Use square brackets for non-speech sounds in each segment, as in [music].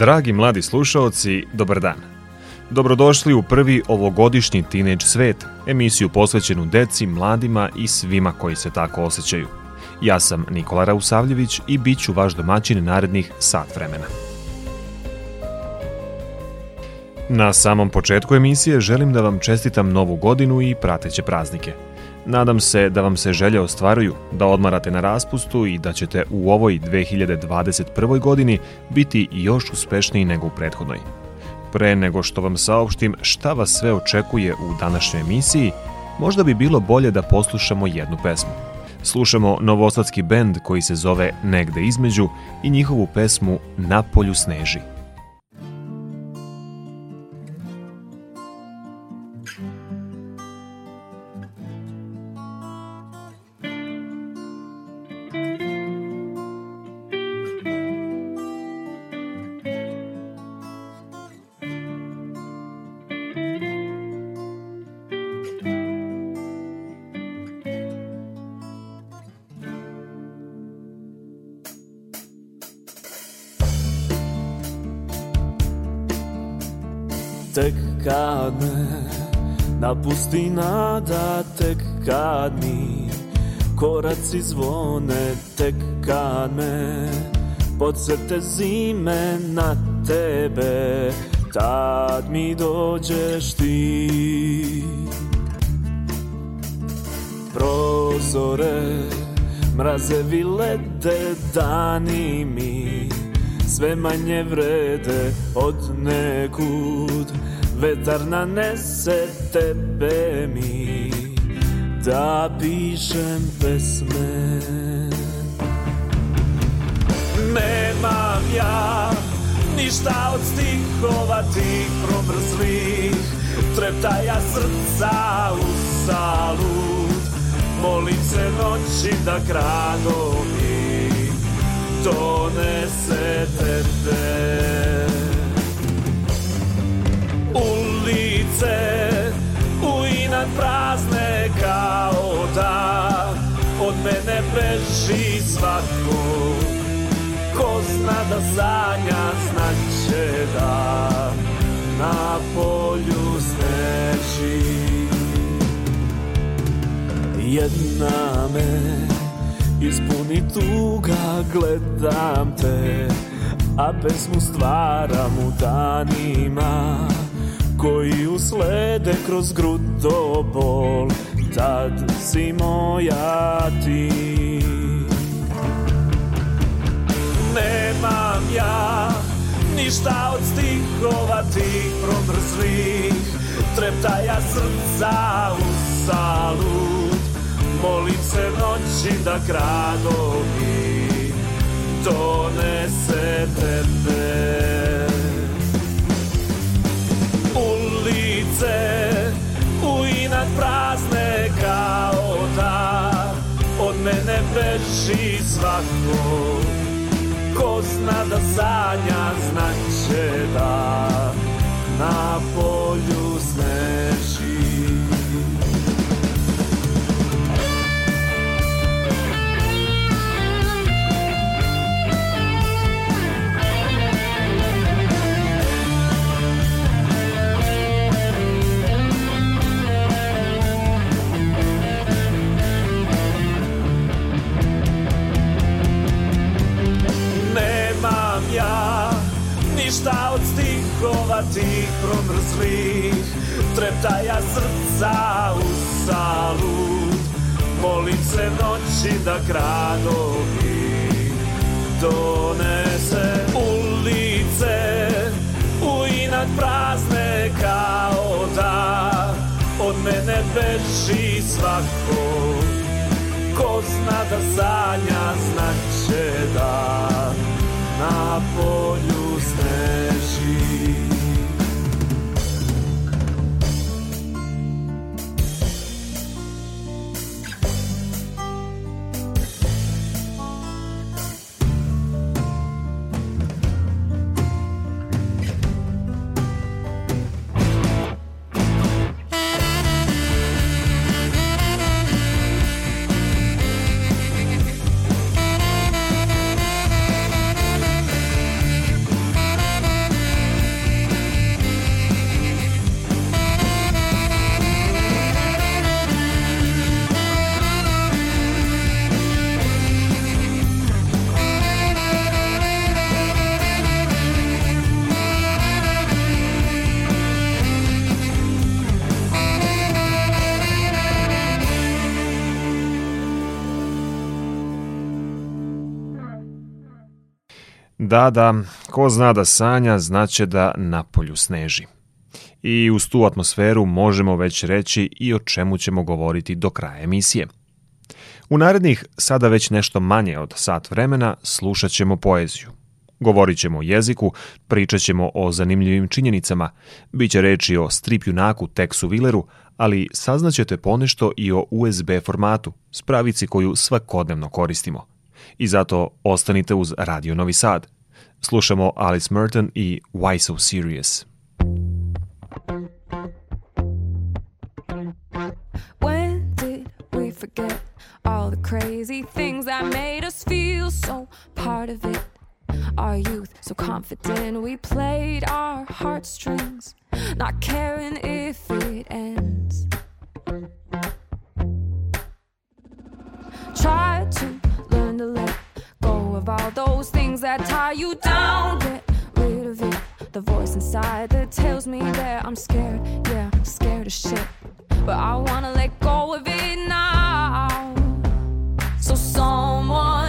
Dragi mladi slušaoci, dobar dan. Dobrodošli u prvi ovogodišnji Teenage svet, emisiju posvećenu deci, mladima i svima koji se tako osjećaju. Ja sam Nikola Rausavljević i bit ću vaš domaćin narednih sat vremena. Na samom početku emisije želim da vam čestitam novu godinu i prateće praznike – Nadam se da vam se želje ostvaruju, da odmarate na raspustu i da ćete u ovoj 2021. godini biti još uspešniji nego u prethodnoj. Pre nego što vam saopštim šta vas sve očekuje u današnjoj emisiji, možda bi bilo bolje da poslušamo jednu pesmu. Slušamo novosadski bend koji se zove Negde između i njihovu pesmu Na polju sneži. Kad mi koraci zvone Tek kad me podsete zime na tebe Tad mi dođeš ti. Prozore mrazevi lede dani mi sve manje vrede od nekud. Vetar nanese tebe mi Da pišem pesme. Nemam ja ništa od stihova tih promrzlih Treptaja srca u salud Molim se noći da gradom donese tebe. Ulice inat prazne kao da Od mene beži svako Ko zna da sanja znaće da Na polju sneži. Jedna me ispuni tuga gledam te a pesmu stvaram u danima koji uslede kroz grudo bol. Tad si moja ti. Nemam ja ništa od stihova tih promrzlih. Treptaja srca u salu Molim se noći da gradovi donese tebe prazne kao da Od mene beži svako. Ko zna da sanja znaće da Na polju sneži tragova tih promrzlih Treptaja srca u salut Molim se noći da gradovi donese ulice U inat prazne kao da Od mene beži svako. Ko zna da sanja znaće da Na polju Da, da, ko zna da sanja, znaće da na polju sneži. I uz tu atmosferu možemo već reći i o čemu ćemo govoriti do kraja emisije. U narednih, sada već nešto manje od sat vremena, slušat ćemo poeziju. Govorit ćemo o jeziku, pričat ćemo o zanimljivim činjenicama, bit će reči o strip junaku Texu Willeru, ali saznaćete ponešto i o USB formatu, spravici koju svakodnevno koristimo. I zato ostanite uz Radio Novi Sad. Slušamo Alice Merton i Why So Serious. When did we forget all the crazy things that made us feel so part of it? Our youth, so confident, we played our heartstrings, not caring if it ends. Try all those things that tie you down. Get rid of it. The voice inside that tells me that I'm scared. Yeah, scared of shit. But I wanna let go of it now. So someone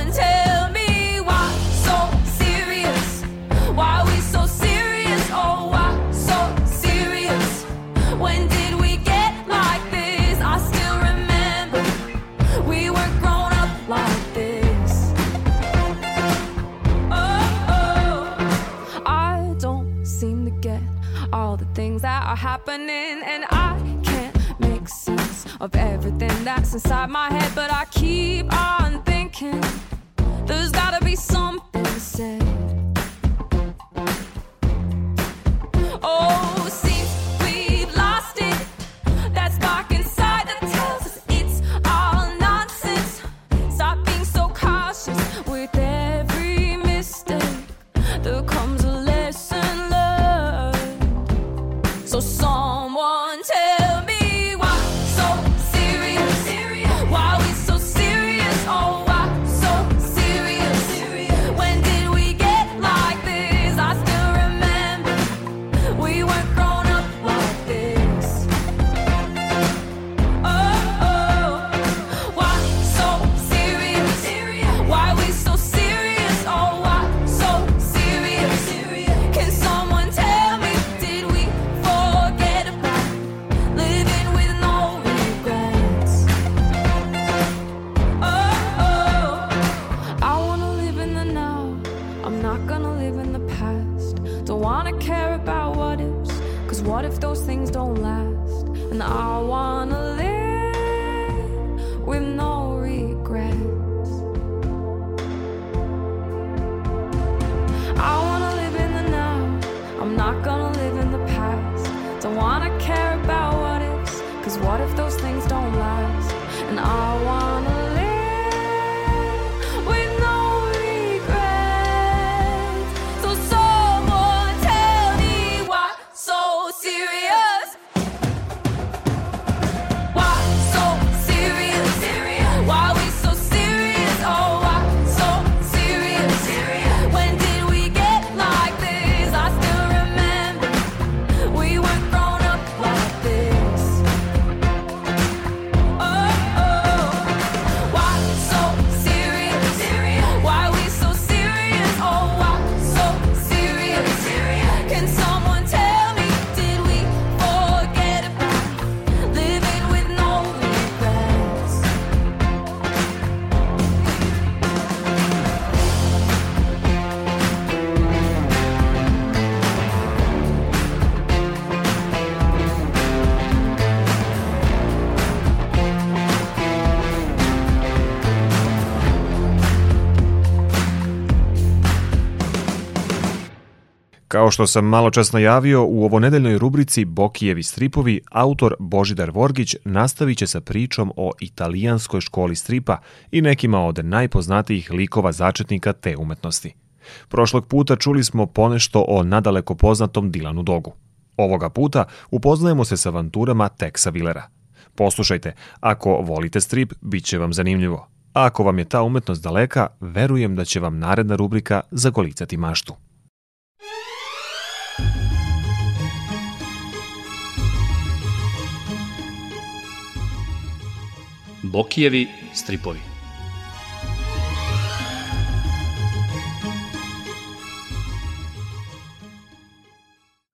happening, and I can't make sense of everything that's inside my head. But I keep on Kao što sam malo čas najavio, u ovonedeljnoj rubrici Bokijevi stripovi, autor Božidar Vorgić nastavit će sa pričom o italijanskoj školi stripa i nekima od najpoznatijih likova začetnika te umetnosti. Prošlog puta čuli smo ponešto o nadaleko poznatom Dilanu Dogu. Ovoga puta upoznajemo se sa avanturama Texa Willera. Poslušajte, ako volite strip, bit će vam zanimljivo. A ako vam je ta umetnost daleka, verujem da će vam naredna rubrika zagolicati maštu. Bokijevi stripovi.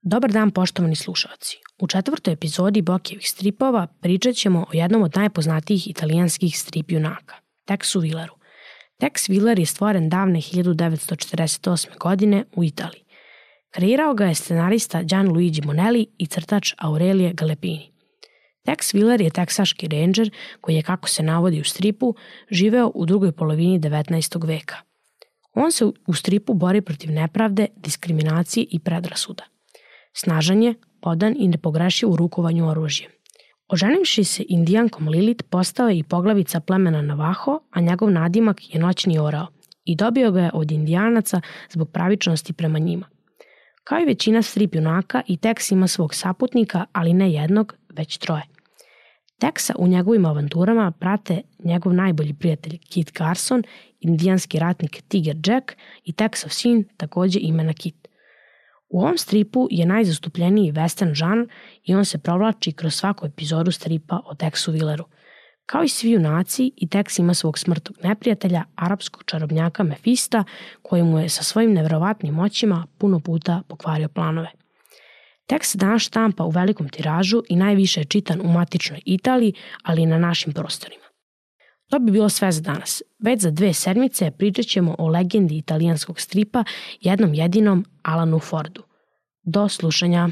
Dobar dan poštovani slušalci. U četvrtoj epizodi Bokijevih stripova pričat ćemo o jednom od najpoznatijih italijanskih strip junaka, Texu Villeru. Tex Willer je stvoren davne 1948. godine u Italiji. Kreirao ga je scenarista Gianluigi Monelli i crtač Aurelije Galepini. Tex Willer je teksaški ranger koji je, kako se navodi u stripu, živeo u drugoj polovini 19. veka. On se u stripu bori protiv nepravde, diskriminacije i predrasuda. Snažan je, odan i nepogrešiv u rukovanju oružjem. Oženivši se indijankom Lilit postao je i poglavica plemena Navaho, a njegov nadimak je noćni orao i dobio ga je od indijanaca zbog pravičnosti prema njima. Kao i većina strip junaka i Tex ima svog saputnika, ali ne jednog, već troje. Texa u njegovim avanturama prate njegov najbolji prijatelj Kit Carson, indijanski ratnik Tiger Jack i Texov sin, takođe imena Kit. U ovom stripu je najzastupljeniji western žan i on se provlači kroz svaku epizodu stripa o Texu Willeru. Kao i svi junaci, i Tex ima svog smrtog neprijatelja, arapskog čarobnjaka Mefista, koji mu je sa svojim neverovatnim moćima puno puta pokvario planove. Tekst se danas štampa u velikom tiražu i najviše je čitan u matičnoj Italiji, ali i na našim prostorima. To bi bilo sve za danas. Već za dve sedmice pričat ćemo o legendi italijanskog stripa jednom jedinom Alanu Fordu. Do slušanja.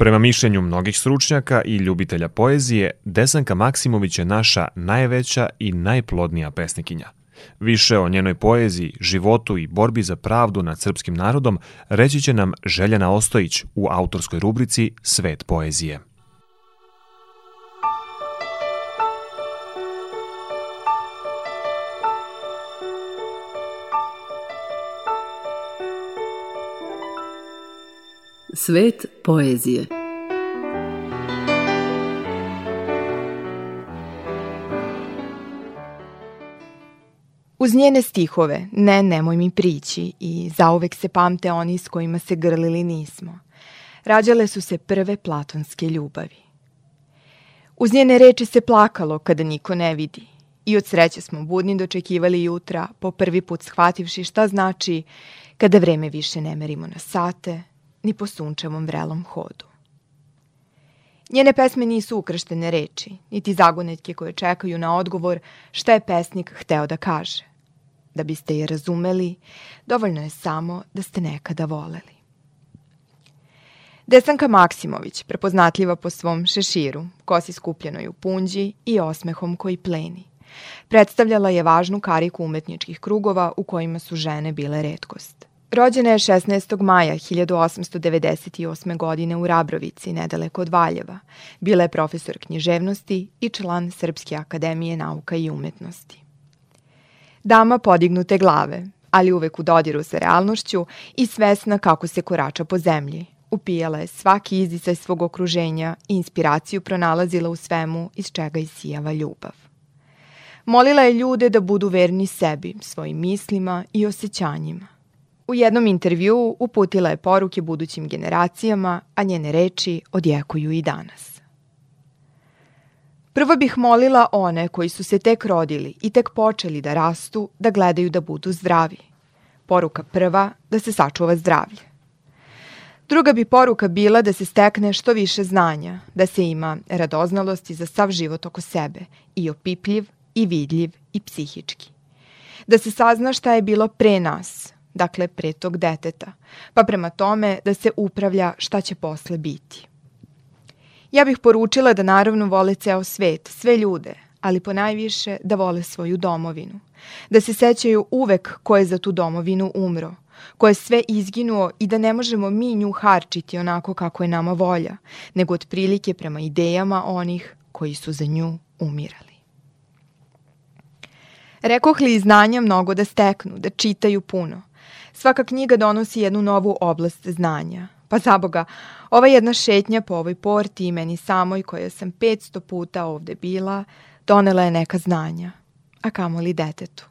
Prema mišljenju mnogih stručnjaka i ljubitelja poezije, Desanka Maksimović je naša najveća i najplodnija pesnikinja. Više o njenoj poeziji, životu i borbi za pravdu nad srpskim narodom reći će nam Željana Ostojić u autorskoj rubrici Svet poezije. Svet poezije. Uz njene stihove Ne, nemoj mi prići i zauvek se pamte oni s kojima se grlili nismo. Rađale su se prve platonske ljubavi. Uz njene reči se plakalo kada niko ne vidi. I od sreće smo budni dočekivali jutra, po prvi put shvativši šta znači kada vreme više ne merimo na sate, ni po sunčevom vrelom hodu. Njene pesme nisu ukrštene reči, niti zagonetke koje čekaju na odgovor šta je pesnik hteo da kaže. Da biste je razumeli, dovoljno je samo da ste nekada voleli. Desanka Maksimović, prepoznatljiva po svom šeširu, kosi skupljenoj u punđi i osmehom koji pleni. Predstavljala je važnu kariku umetničkih krugova u kojima su žene bile redkost. Rođena je 16. maja 1898. godine u Rabrovici, nedaleko od Valjeva. Bila je profesor književnosti i član Srpske akademije nauka i umetnosti. Dama podignute glave, ali uvek u dodiru sa realnošću i svesna kako se korača po zemlji. Upijala je svaki izdisaj svog okruženja i inspiraciju pronalazila u svemu iz čega isijava ljubav. Molila je ljude da budu verni sebi, svojim mislima i osjećanjima. U jednom intervjuu uputila je poruke budućim generacijama, a njene reči odjekuju i danas. Prvo bih molila one koji su se tek rodili i tek počeli da rastu, da gledaju da budu zdravi. Poruka prva, da se sačuva zdravlje. Druga bi poruka bila da se stekne što više znanja, da se ima radoznalosti za sav život oko sebe, i opipljiv, i vidljiv, i psihički. Da se sazna šta je bilo pre nas, dakle pre tog deteta, pa prema tome da se upravlja šta će posle biti. Ja bih poručila da naravno vole ceo svet, sve ljude, ali ponajviše da vole svoju domovinu. Da se sećaju uvek ko je za tu domovinu umro, ko je sve izginuo i da ne možemo mi nju harčiti onako kako je nama volja, nego otprilike prema idejama onih koji su za nju umirali. Rekoh li i znanja mnogo da steknu, da čitaju puno. Svaka knjiga donosi jednu novu oblast znanja. Pa za Boga, ova jedna šetnja po ovoj porti i meni samoj koja sam 500 puta ovde bila, donela je neka znanja, a kamoli detetu.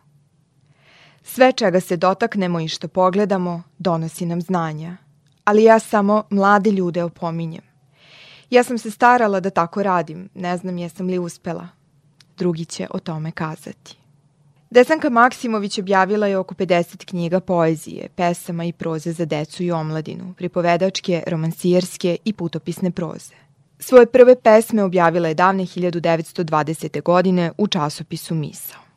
Sve čega se dotaknemo i što pogledamo, donosi nam znanja. Ali ja samo mlade ljude opominjem. Ja sam se starala da tako radim, ne znam jesam li uspela. Drugi će o tome kazati. Desanka Maksimović objavila je oko 50 knjiga poezije, pesama i proze za decu i omladinu, pripovedačke, romansijerske i putopisne proze. Svoje prve pesme objavila je davne 1920. godine u časopisu Misao.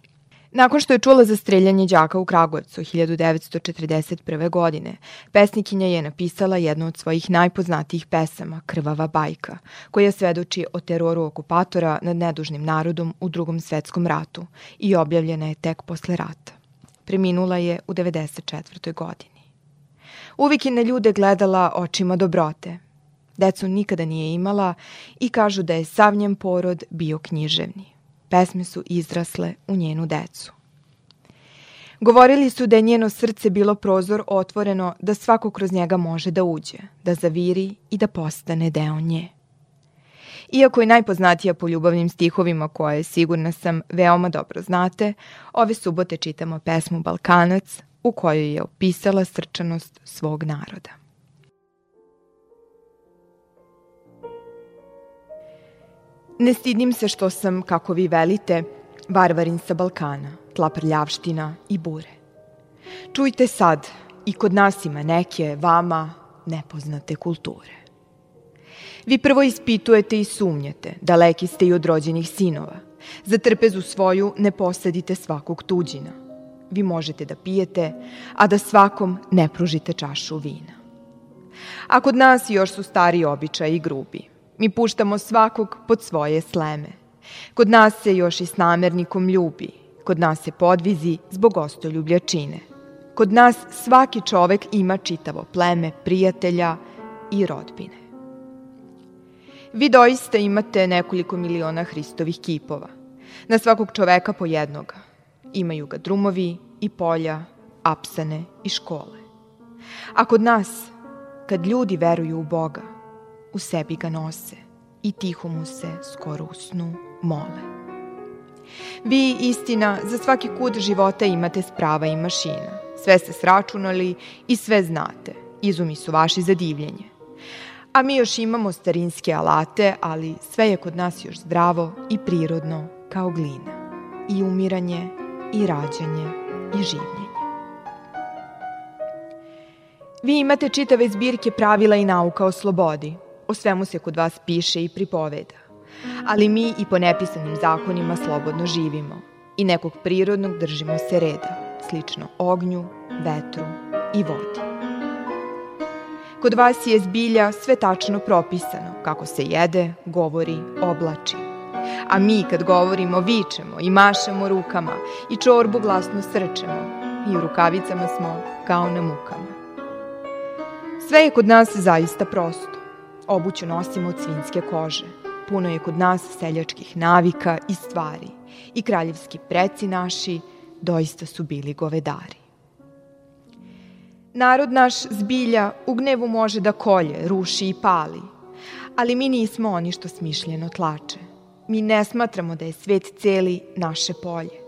Nakon što je čula za streljanje đaka u Kragujevcu 1941. godine, pesnikinja je napisala jednu od svojih najpoznatijih pesama, Krvava bajka, koja svedoči o teroru okupatora nad nedužnim narodom u drugom svetskom ratu i objavljena je tek posle rata. Preminula je u 94. godini. Uvijek je na ljude gledala očima dobrote. Decu nikada nije imala i kažu da je sav njen porod bio književni pesme su izrasle u njenu decu. Govorili su da je njeno srce bilo prozor otvoreno da svako kroz njega može da uđe, da zaviri i da postane deo nje. Iako je najpoznatija po ljubavnim stihovima koje, sigurna sam, veoma dobro znate, ove subote čitamo pesmu Balkanac u kojoj je opisala srčanost svog naroda. Ne stidim se što sam, kako vi velite, varvarin sa Balkana, tla prljavština i bure. Čujte sad, i kod nas ima neke, vama, nepoznate kulture. Vi prvo ispitujete i sumnjate, daleki ste i od rođenih sinova. Za trpezu svoju ne posadite svakog tuđina. Vi možete da pijete, a da svakom ne pružite čašu vina. A kod nas još su stari običaji i grubi. Mi puštamo svakog pod svoje sleme. Kod nas se još i s namernikom ljubi. Kod nas se podvizi zbog ostoljublja čine. Kod nas svaki čovek ima čitavo pleme prijatelja i rodbine. Vi doista imate nekoliko miliona Hristovih kipova. Na svakog čoveka po jednoga. Imaju ga drumovi i polja, apsane i škole. A kod nas, kad ljudi veruju u Boga, u sebi ga nose i tiho mu se skoro u snu mole. Vi, istina, za svaki kut života imate sprava i mašina. Sve ste sračunali i sve znate. Izumi su vaši za divljenje. A mi još imamo starinske alate, ali sve je kod nas još zdravo i prirodno kao glina. I umiranje, i rađanje, i življenje. Vi imate čitave zbirke pravila i nauka o slobodi. O svemu se kod vas piše i pripoveda. Ali mi i po nepisanim zakonima slobodno živimo i nekog prirodnog držimo se reda, slično ognju, vetru i vodi. Kod vas je zbilja sve tačno propisano, kako se jede, govori, oblači. A mi kad govorimo vičemo i mašemo rukama i čorbu glasno srčemo i u rukavicama smo kao na mukama. Sve je kod nas zaista prosto. Obuću nosimo od svinjske kože. Puno je kod nas seljačkih navika i stvari. I kraljevski preci naši doista su bili govedari. Narod naš zbilja u gnevu može da kolje, ruši i pali, ali mi nismo oni što smišljeno tlače. Mi ne smatramo da je svet celi naše polje.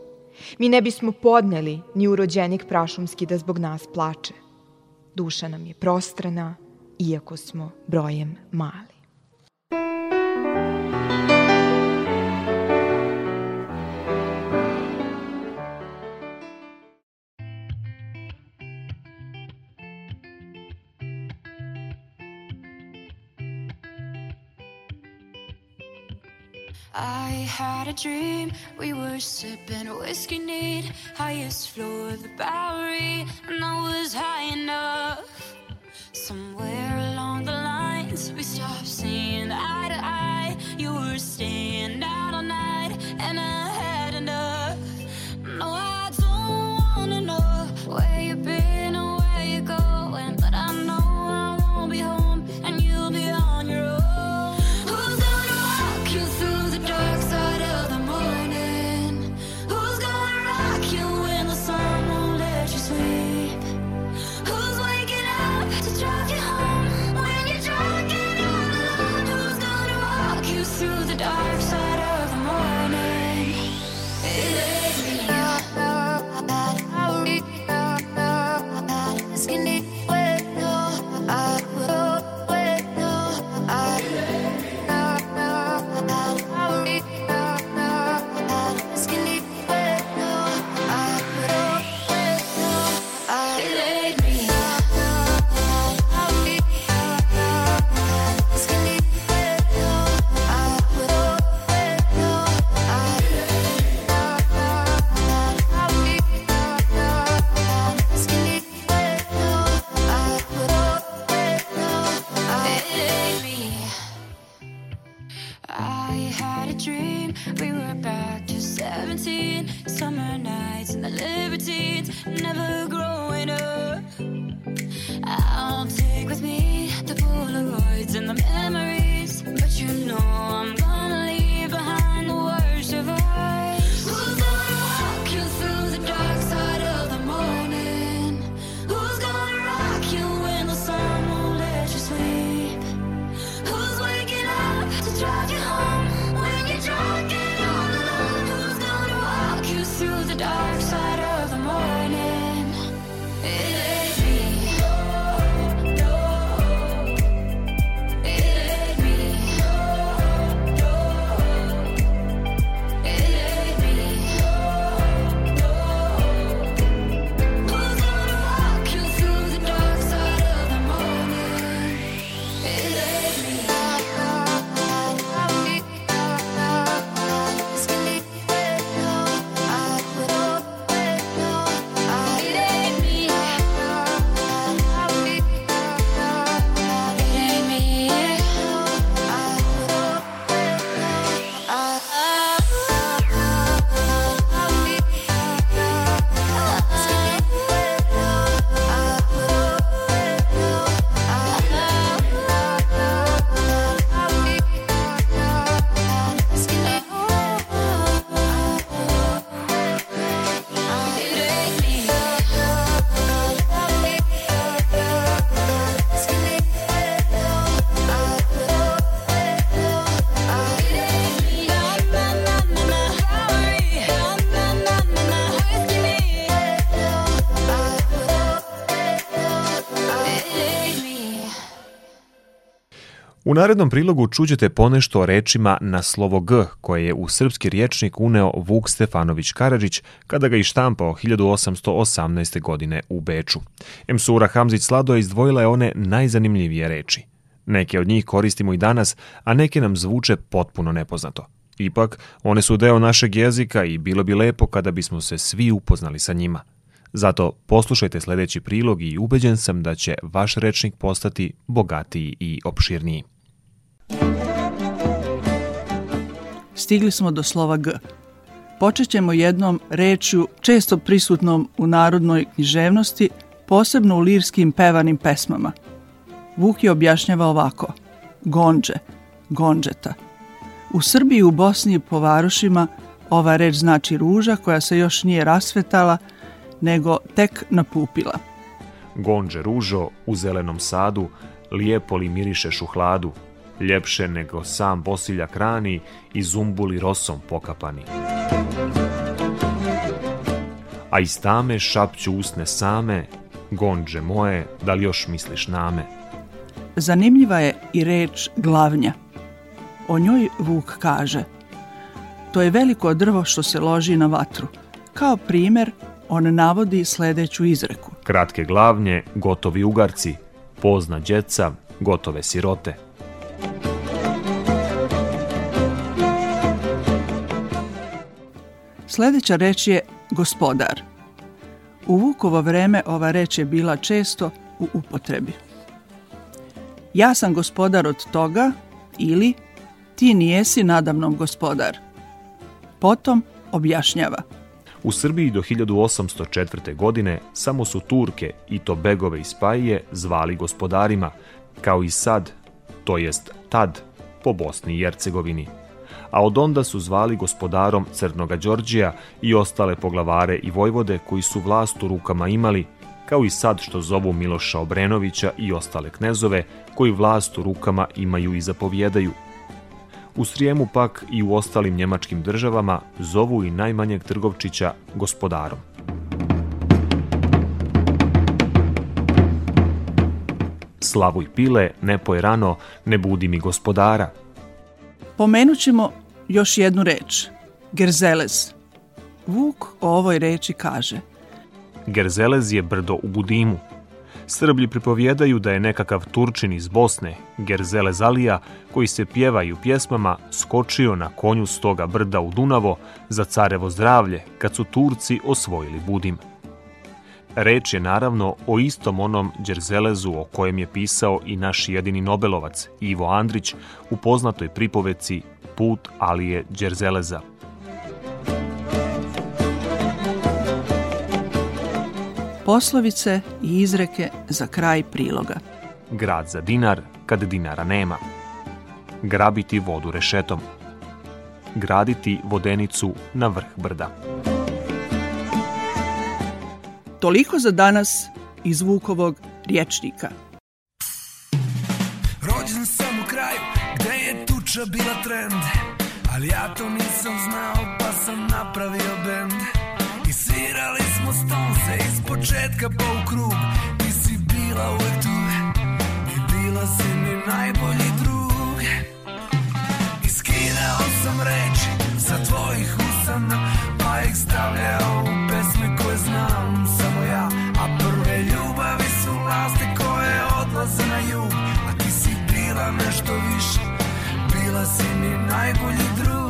Mi ne bismo podneli ni urođenik prašumski da zbog nas plače. Duša nam je prostrana, iako smo brojem mali. I had a dream, we were sipping whiskey neat, highest floor of the Bowery, and I was high enough. Somewhere Narednom prilogu čućete ponešto o rečima na slovo G, koje je u srpski riječnik uneo Vuk Stefanović Karadžić kada ga ištampao 1818. godine u Beču. Emsura Hamzić Slado izdvojila je one najzanimljivije reči. Neke od njih koristimo i danas, a neke nam zvuče potpuno nepoznato. Ipak, one su deo našeg jezika i bilo bi lepo kada bismo se svi upoznali sa njima. Zato poslušajte sledeći prilog i ubeđen sam da će vaš rečnik postati bogatiji i opširniji. Stigli smo do slova G. Počet ćemo jednom rečju često prisutnom u narodnoj književnosti, posebno u lirskim pevanim pesmama. Vuk je objašnjava ovako. Gonđe, gonđeta. U Srbiji i u Bosni i po varošima ova reč znači ruža koja se još nije rasvetala, nego tek napupila. Gonđe ružo u zelenom sadu, lijepo li mirišeš u hladu, ljepše nego sam bosiljak rani i zumbuli rosom pokapani. A iz tame šapću usne same, gonđe moje, da li još misliš name? Zanimljiva je i reč glavnja. O njoj Vuk kaže To je veliko drvo što se loži na vatru. Kao primer, on navodi sledeću izreku. Kratke glavnje, gotovi ugarci, pozna djeca, gotove sirote. Sledeća reč je gospodar. U Vukovo vreme ova reč je bila često u upotrebi. Ja sam gospodar od toga ili ti nijesi nadamnom gospodar. Potom objašnjava. U Srbiji do 1804. godine samo su Turke i to begove iz Spajije zvali gospodarima, kao i sad, to jest tad, po Bosni i Jercegovini. A od onda su zvali gospodarom Crnoga Đorđija i ostale poglavare i vojvode koji su vlast u rukama imali, kao i sad što zovu Miloša Obrenovića i ostale knezove koji vlast u rukama imaju i zapovjedaju. U Srijemu pak i u ostalim njemačkim državama zovu i najmanjeg trgovčića gospodarom. Slavuj pile, ne poj rano, ne budi mi gospodara. Pomenut ćemo još jednu reč. Gerzelez. Vuk o ovoj reči kaže. Gerzelez je brdo u Budimu. Srblji pripovjedaju da je nekakav Turčin iz Bosne, Gerzelez Alija, koji se pjeva i u pjesmama, skočio na konju s toga brda u Dunavo za carevo zdravlje kad su Turci osvojili Budim. Reč je naravno o istom onom Đerzelezu o kojem je pisao i naš jedini Nobelovac Ivo Andrić u poznatoj pripoveci Put Alije Đerzeleza. Poslovice i izreke za kraj priloga. Grad za dinar kad dinara nema. Grabiti vodu rešetom. Graditi vodenicu na vrh brda. Toliko za danas iz Vukovog riječnika. Tuča bila trend Ali ja to nisam znao pa sam napravio bend. I svirali smo stonse iz početka pa u krug. Ti si bila uvek tu i bila si mi najbolji drug. I skidao sam reči sa tvojih usana Pa ih stavljao u pesme koje znam. Samo ja A prve ljubavi su vlasti koje odlaze na jug. A ti si bila nešto više Bila si mi najbolji drug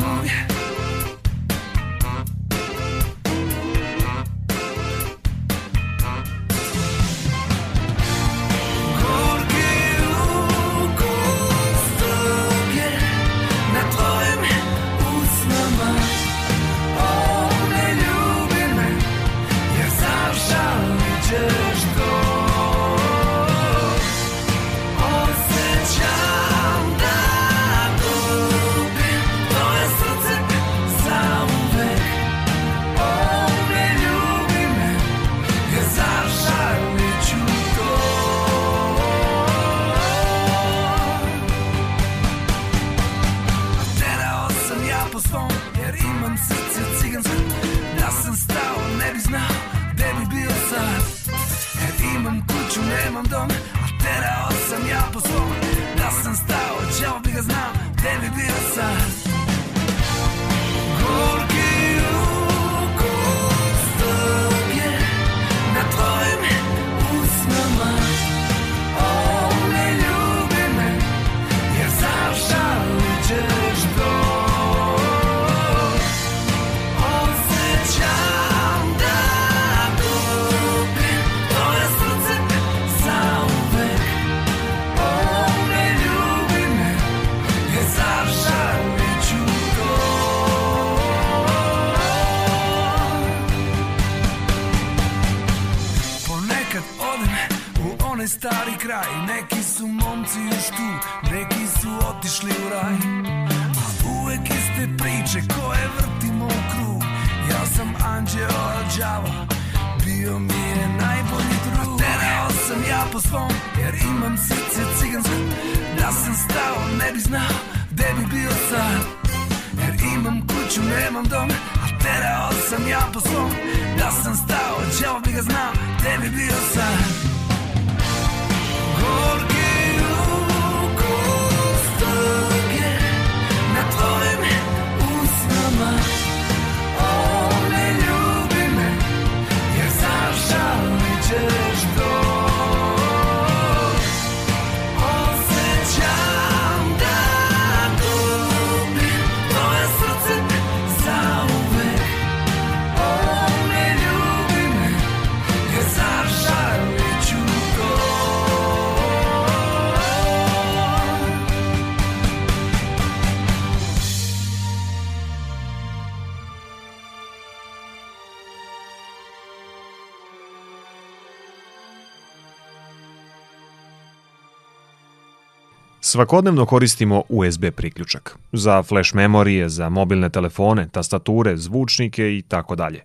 Svakodnevno koristimo USB priključak za flash memorije, za mobilne telefone, tastature, zvučnike i tako dalje.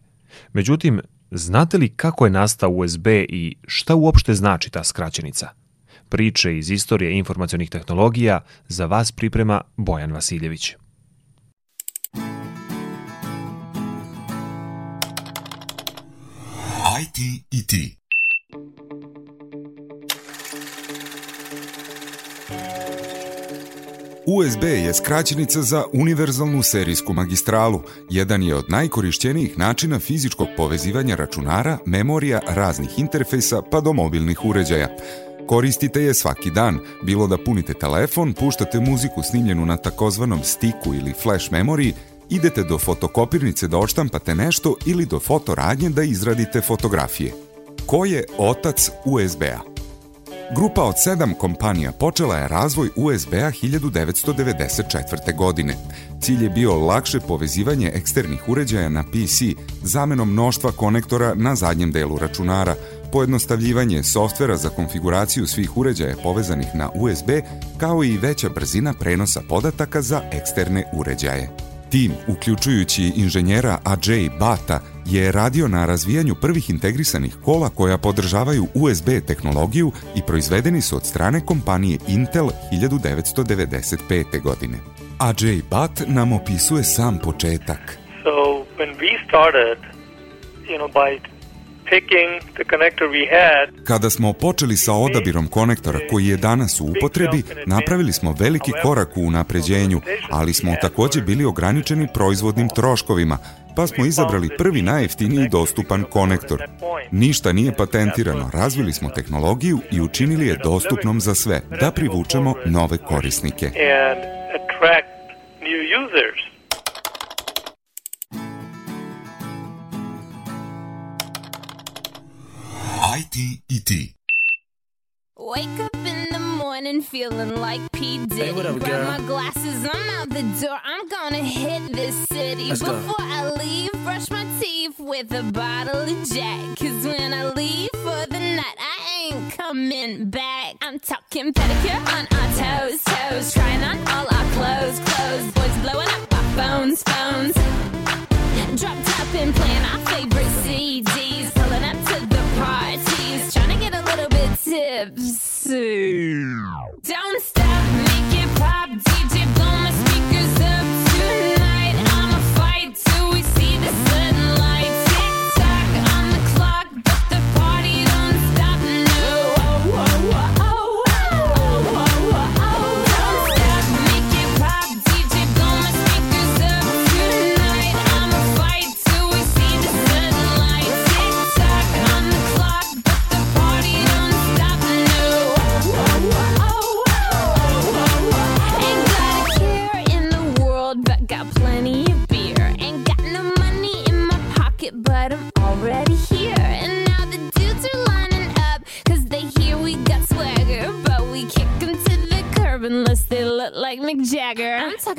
Međutim, znate li kako je nastao USB i šta uopšte znači ta skraćenica? Priče iz istorije informacionih tehnologija za vas priprema Bojan Vasiljević. IT i ti. USB je skraćenica za univerzalnu serijsku magistralu. Jedan je od najkorišćenijih načina fizičkog povezivanja računara, memorija, raznih interfejsa pa do mobilnih uređaja. Koristite je svaki dan, bilo da punite telefon, puštate muziku snimljenu na takozvanom stiku ili flash memoriji, idete do fotokopirnice da odštampate nešto ili do fotoradnje da izradite fotografije. Ko je otac USB-a? Grupa od sedam kompanija počela je razvoj USB-a 1994. godine. Cilj je bio lakše povezivanje eksternih uređaja na PC zamenom mnoštva konektora na zadnjem delu računara, pojednostavljivanje softvera za konfiguraciju svih uređaja povezanih na USB, kao i veća brzina prenosa podataka za eksterne uređaje. Tim, uključujući inženjera Ajay Bata, je radio na razvijanju prvih integrisanih kola koja podržavaju USB tehnologiju i proizvedeni su od strane kompanije Intel 1995. godine. Ajay Bat nam opisuje sam početak. So when we started, you know, by Kada smo počeli sa odabirom konektora koji je danas u upotrebi, napravili smo veliki korak u unapređenju, ali smo takođe bili ograničeni proizvodnim troškovima, pa smo izabrali prvi najjeftiniji dostupan konektor. Ništa nije patentirano, razvili smo tehnologiju i učinili je dostupnom za sve, da privučemo nove korisnike. And attract new users. IT i ti. Wake up in the morning feeling like P. Diddy. Hey, what up, Grab girl? my glasses, I'm out the door. I'm gonna hit this city. Let's go. Before I leave, brush my teeth with a bottle of Jack. Cause when I leave for the night, I ain't coming back. I'm talking pedicure on our toes, toes. Trying on all our clothes, clothes. Boys blowing up our phones, phones. Drop top and playing our favorite CDs. Tipsy. Don't stop, make it pop.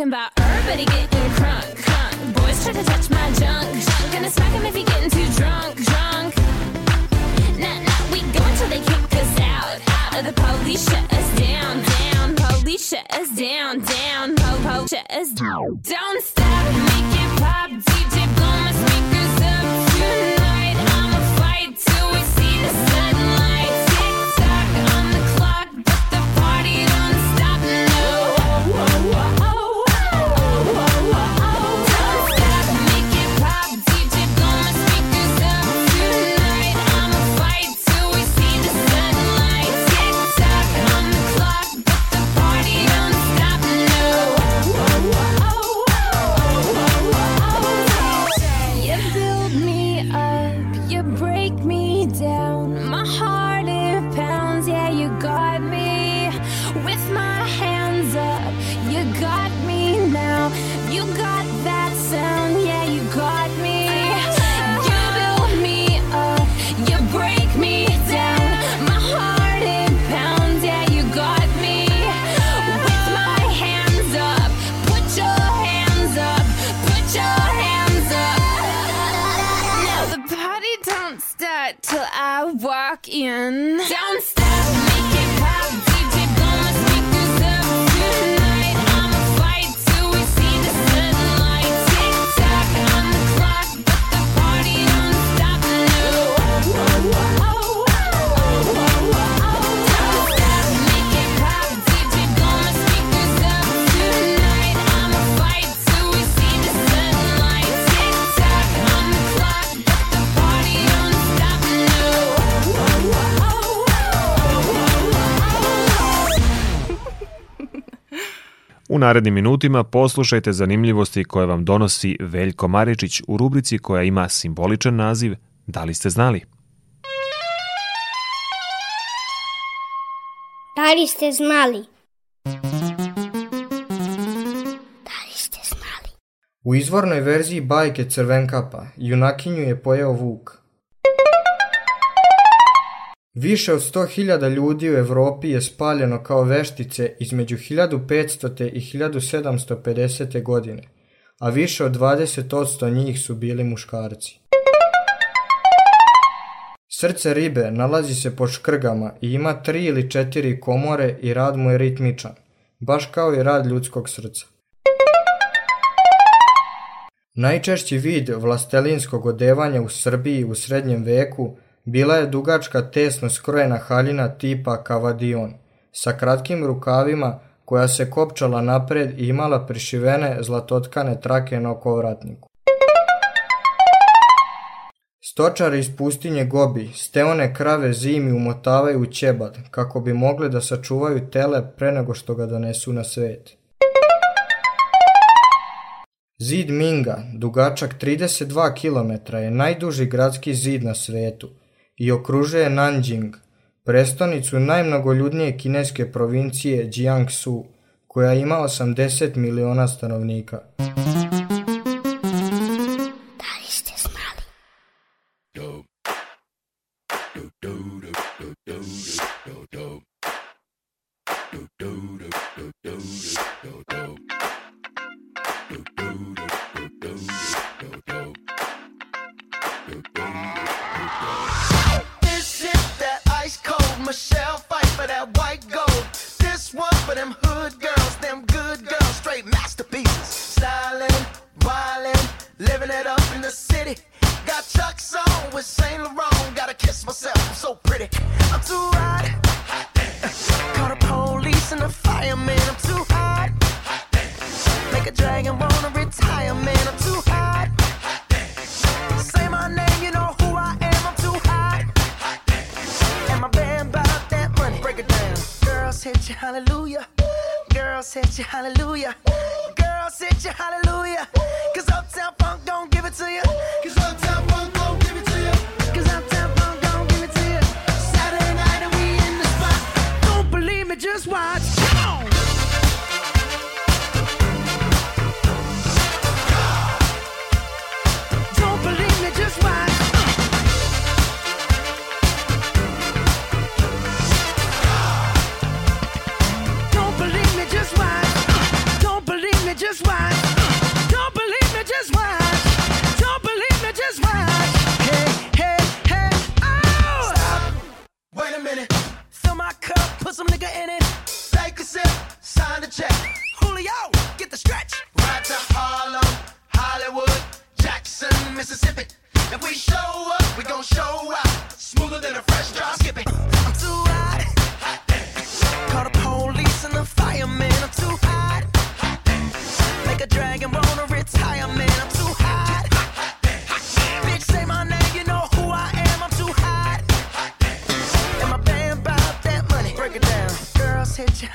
talking about everybody getting narednim minutima poslušajte zanimljivosti koje vam donosi Veljko Maričić u rubrici koja ima simboličan naziv Da li ste znali? Da li ste znali? Da li ste znali? U izvornoj verziji bajke Crvenkapa junakinju je pojeo vuk – Više od 100.000 ljudi u Evropi je spaljeno kao veštice između 1500. i 1750. godine, a više od 20% njih su bili muškarci. Srce ribe nalazi se po škrgama i ima tri ili četiri komore i rad mu je ritmičan, baš kao i rad ljudskog srca. Najčešći vid vlastelinskog odevanja u Srbiji u srednjem veku – Bila je dugačka tesno skrojena haljina tipa kavadion, sa kratkim rukavima koja se kopčala napred i imala prišivene zlatotkane trake na okovratniku. Stočari iz pustinje Gobi steone krave zimi umotavaju u ćebad kako bi mogle da sačuvaju tele pre nego što ga donesu na svet. Zid Minga, dugačak 32 km, je najduži gradski zid na svetu, i okružuje Nanjing, prestonicu najmnogoljudnije kineske provincije Jiangsu, koja ima 80 miliona stanovnika. my cup, put some nigga in it. Take a sip, sign the check. Julio, get the stretch. Right to Harlem, Hollywood, Jackson, Mississippi. If we show up, we gon' show out. Smoother than a fresh drop.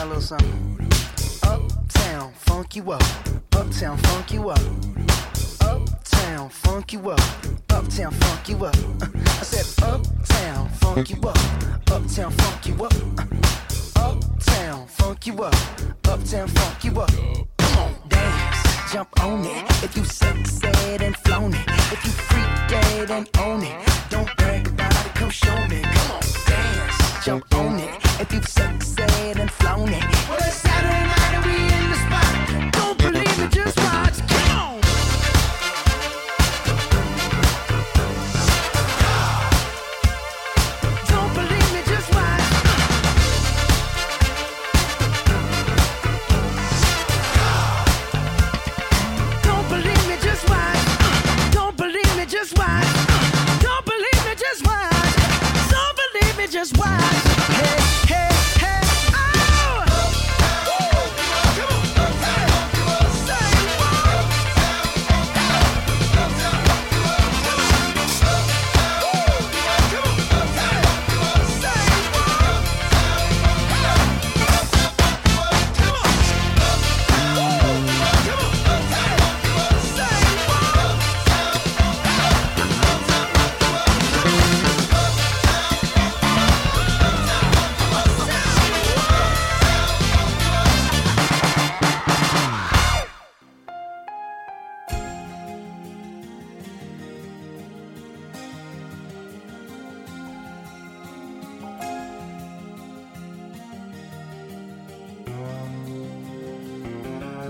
A little something. Uptown, funk you up. Uptown, funk you up. Uptown, funk you up. Uptown, funk you up. [laughs] I said, Uptown, funk you up. Uptown, funk you up. Uptown, funk you up. Uptown, funk you up. Come on, dance, jump on it. If you sexed and flown it. If you freak dead and own it. Don't brag about it, come show me. Come on, dance, jump on it. If you sexed Flown it.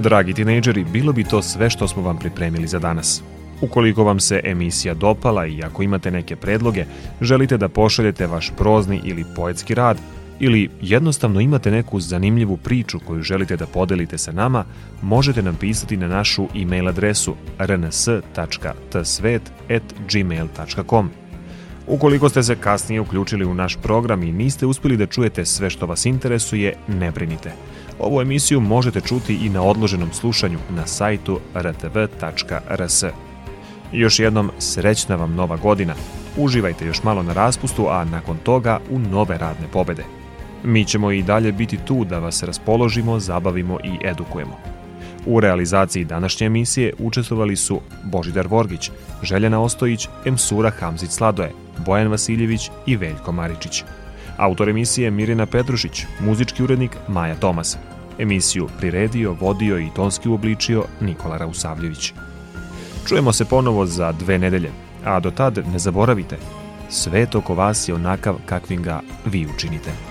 Dragi tinejdžeri, bilo bi to sve što smo vam pripremili za danas. Ukoliko vam se emisija dopala i ako imate neke predloge, želite da pošaljete vaš prozni ili poetski rad, ili jednostavno imate neku zanimljivu priču koju želite da podelite sa nama, možete nam pisati na našu e-mail adresu rns.tsvet.gmail.com. Ukoliko ste se kasnije uključili u naš program i niste uspeli da čujete sve što vas interesuje, ne brinite. Ovu emisiju možete čuti i na odloženom slušanju na sajtu rtv.rs. Još jednom srećna vam nova godina. Uživajte još malo na raspustu, a nakon toga u nove radne pobede. Mi ćemo i dalje biti tu da vas raspoložimo, zabavimo i edukujemo. U realizaciji današnje emisije učestvovali su Božidar Vorgić, Željana Ostojić, Emsura Hamzić Sladoje, Bojan Vasiljević i Veljko Maričić. Autor emisije Mirina Petrušić, muzički urednik Maja Tomas. Emisiju priredio, vodio i tonski uobličio Nikola Rausavljević. Čujemo se ponovo za dve nedelje, a do tad ne zaboravite, svet oko vas je onakav kakvim ga vi učinite.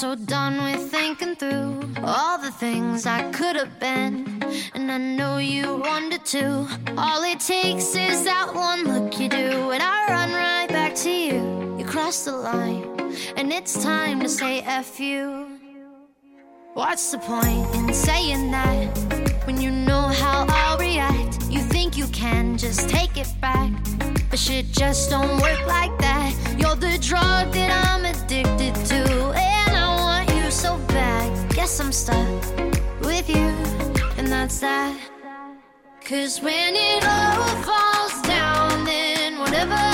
so done with thinking through all the things I could have been. And I know you wanted to. All it takes is that one look you do, and I run right back to you. You cross the line, and it's time to say F you. What's the point in saying that when you know how I'll react? You think you can just take it back, but shit just don't work like that. You're the drug that I'm addicted to guess I'm stuck with you, and that's that. Cause when it all falls down, then whatever.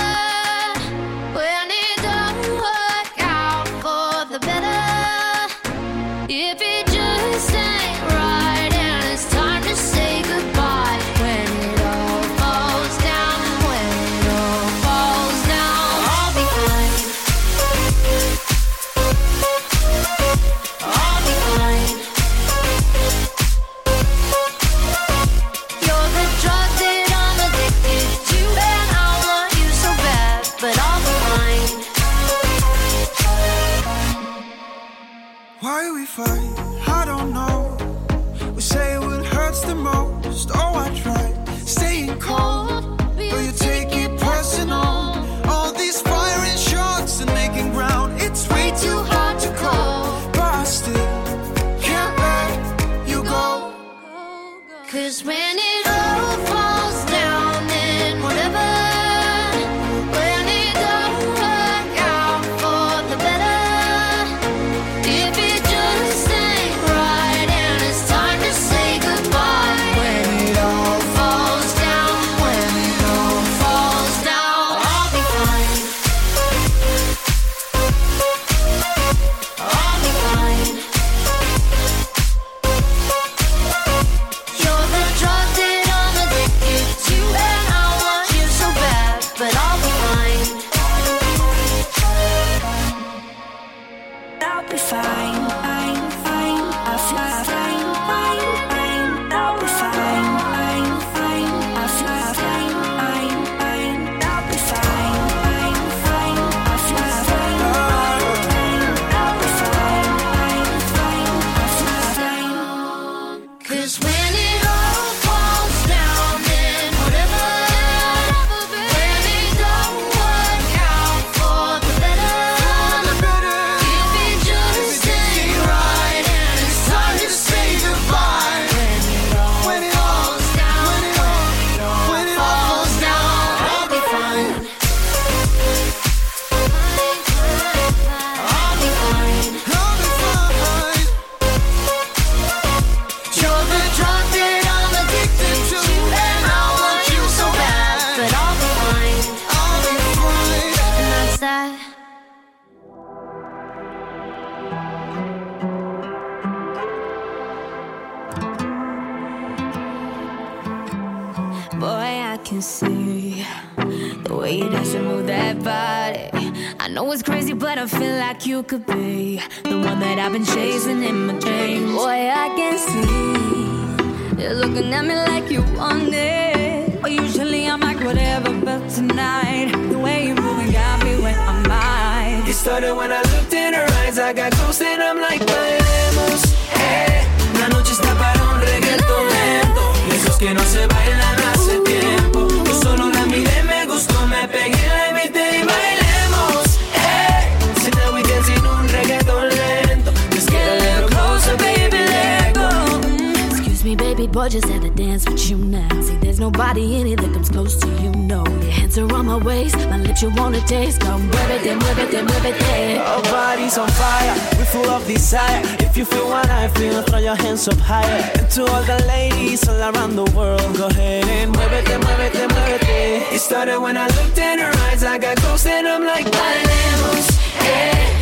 body in it that comes close to you. No, your hands are on my waist, my lips you wanna taste. Come move it, then move it, then move it, then. Our bodies on fire, we're full of desire. If you feel what I feel, throw your hands up higher. And to all the ladies all around the world, go ahead and move it, then move it, then move it. It started when I looked in her eyes, I got ghosts and I'm like, my lemons, hey.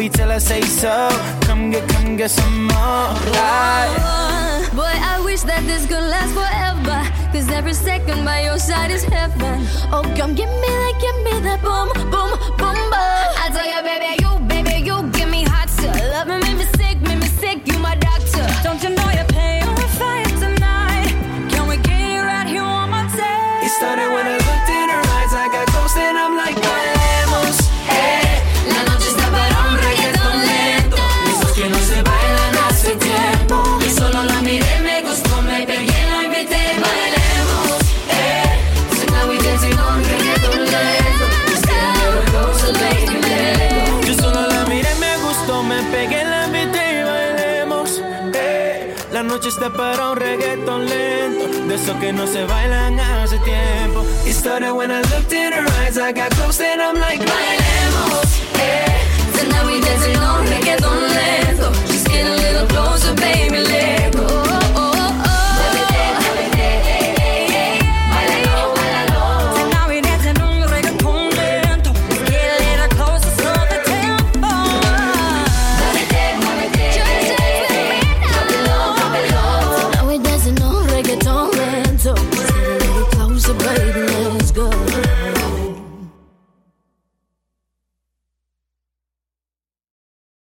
Baby, till I say so. Come get, come get some more. Oh, boy, I wish that this could last forever. Cause every second by your side is heaven. Oh, come give me that, give me that boom, boom, boom, boom. I tell you, baby, you, chiste para un reggaeton lento. De esos que no se bailan hace tiempo. It started when I looked in her eyes I got close and I'm like Bailemos, eh Tonight we dancing on reggaeton lento. Just get a little closer, baby, let's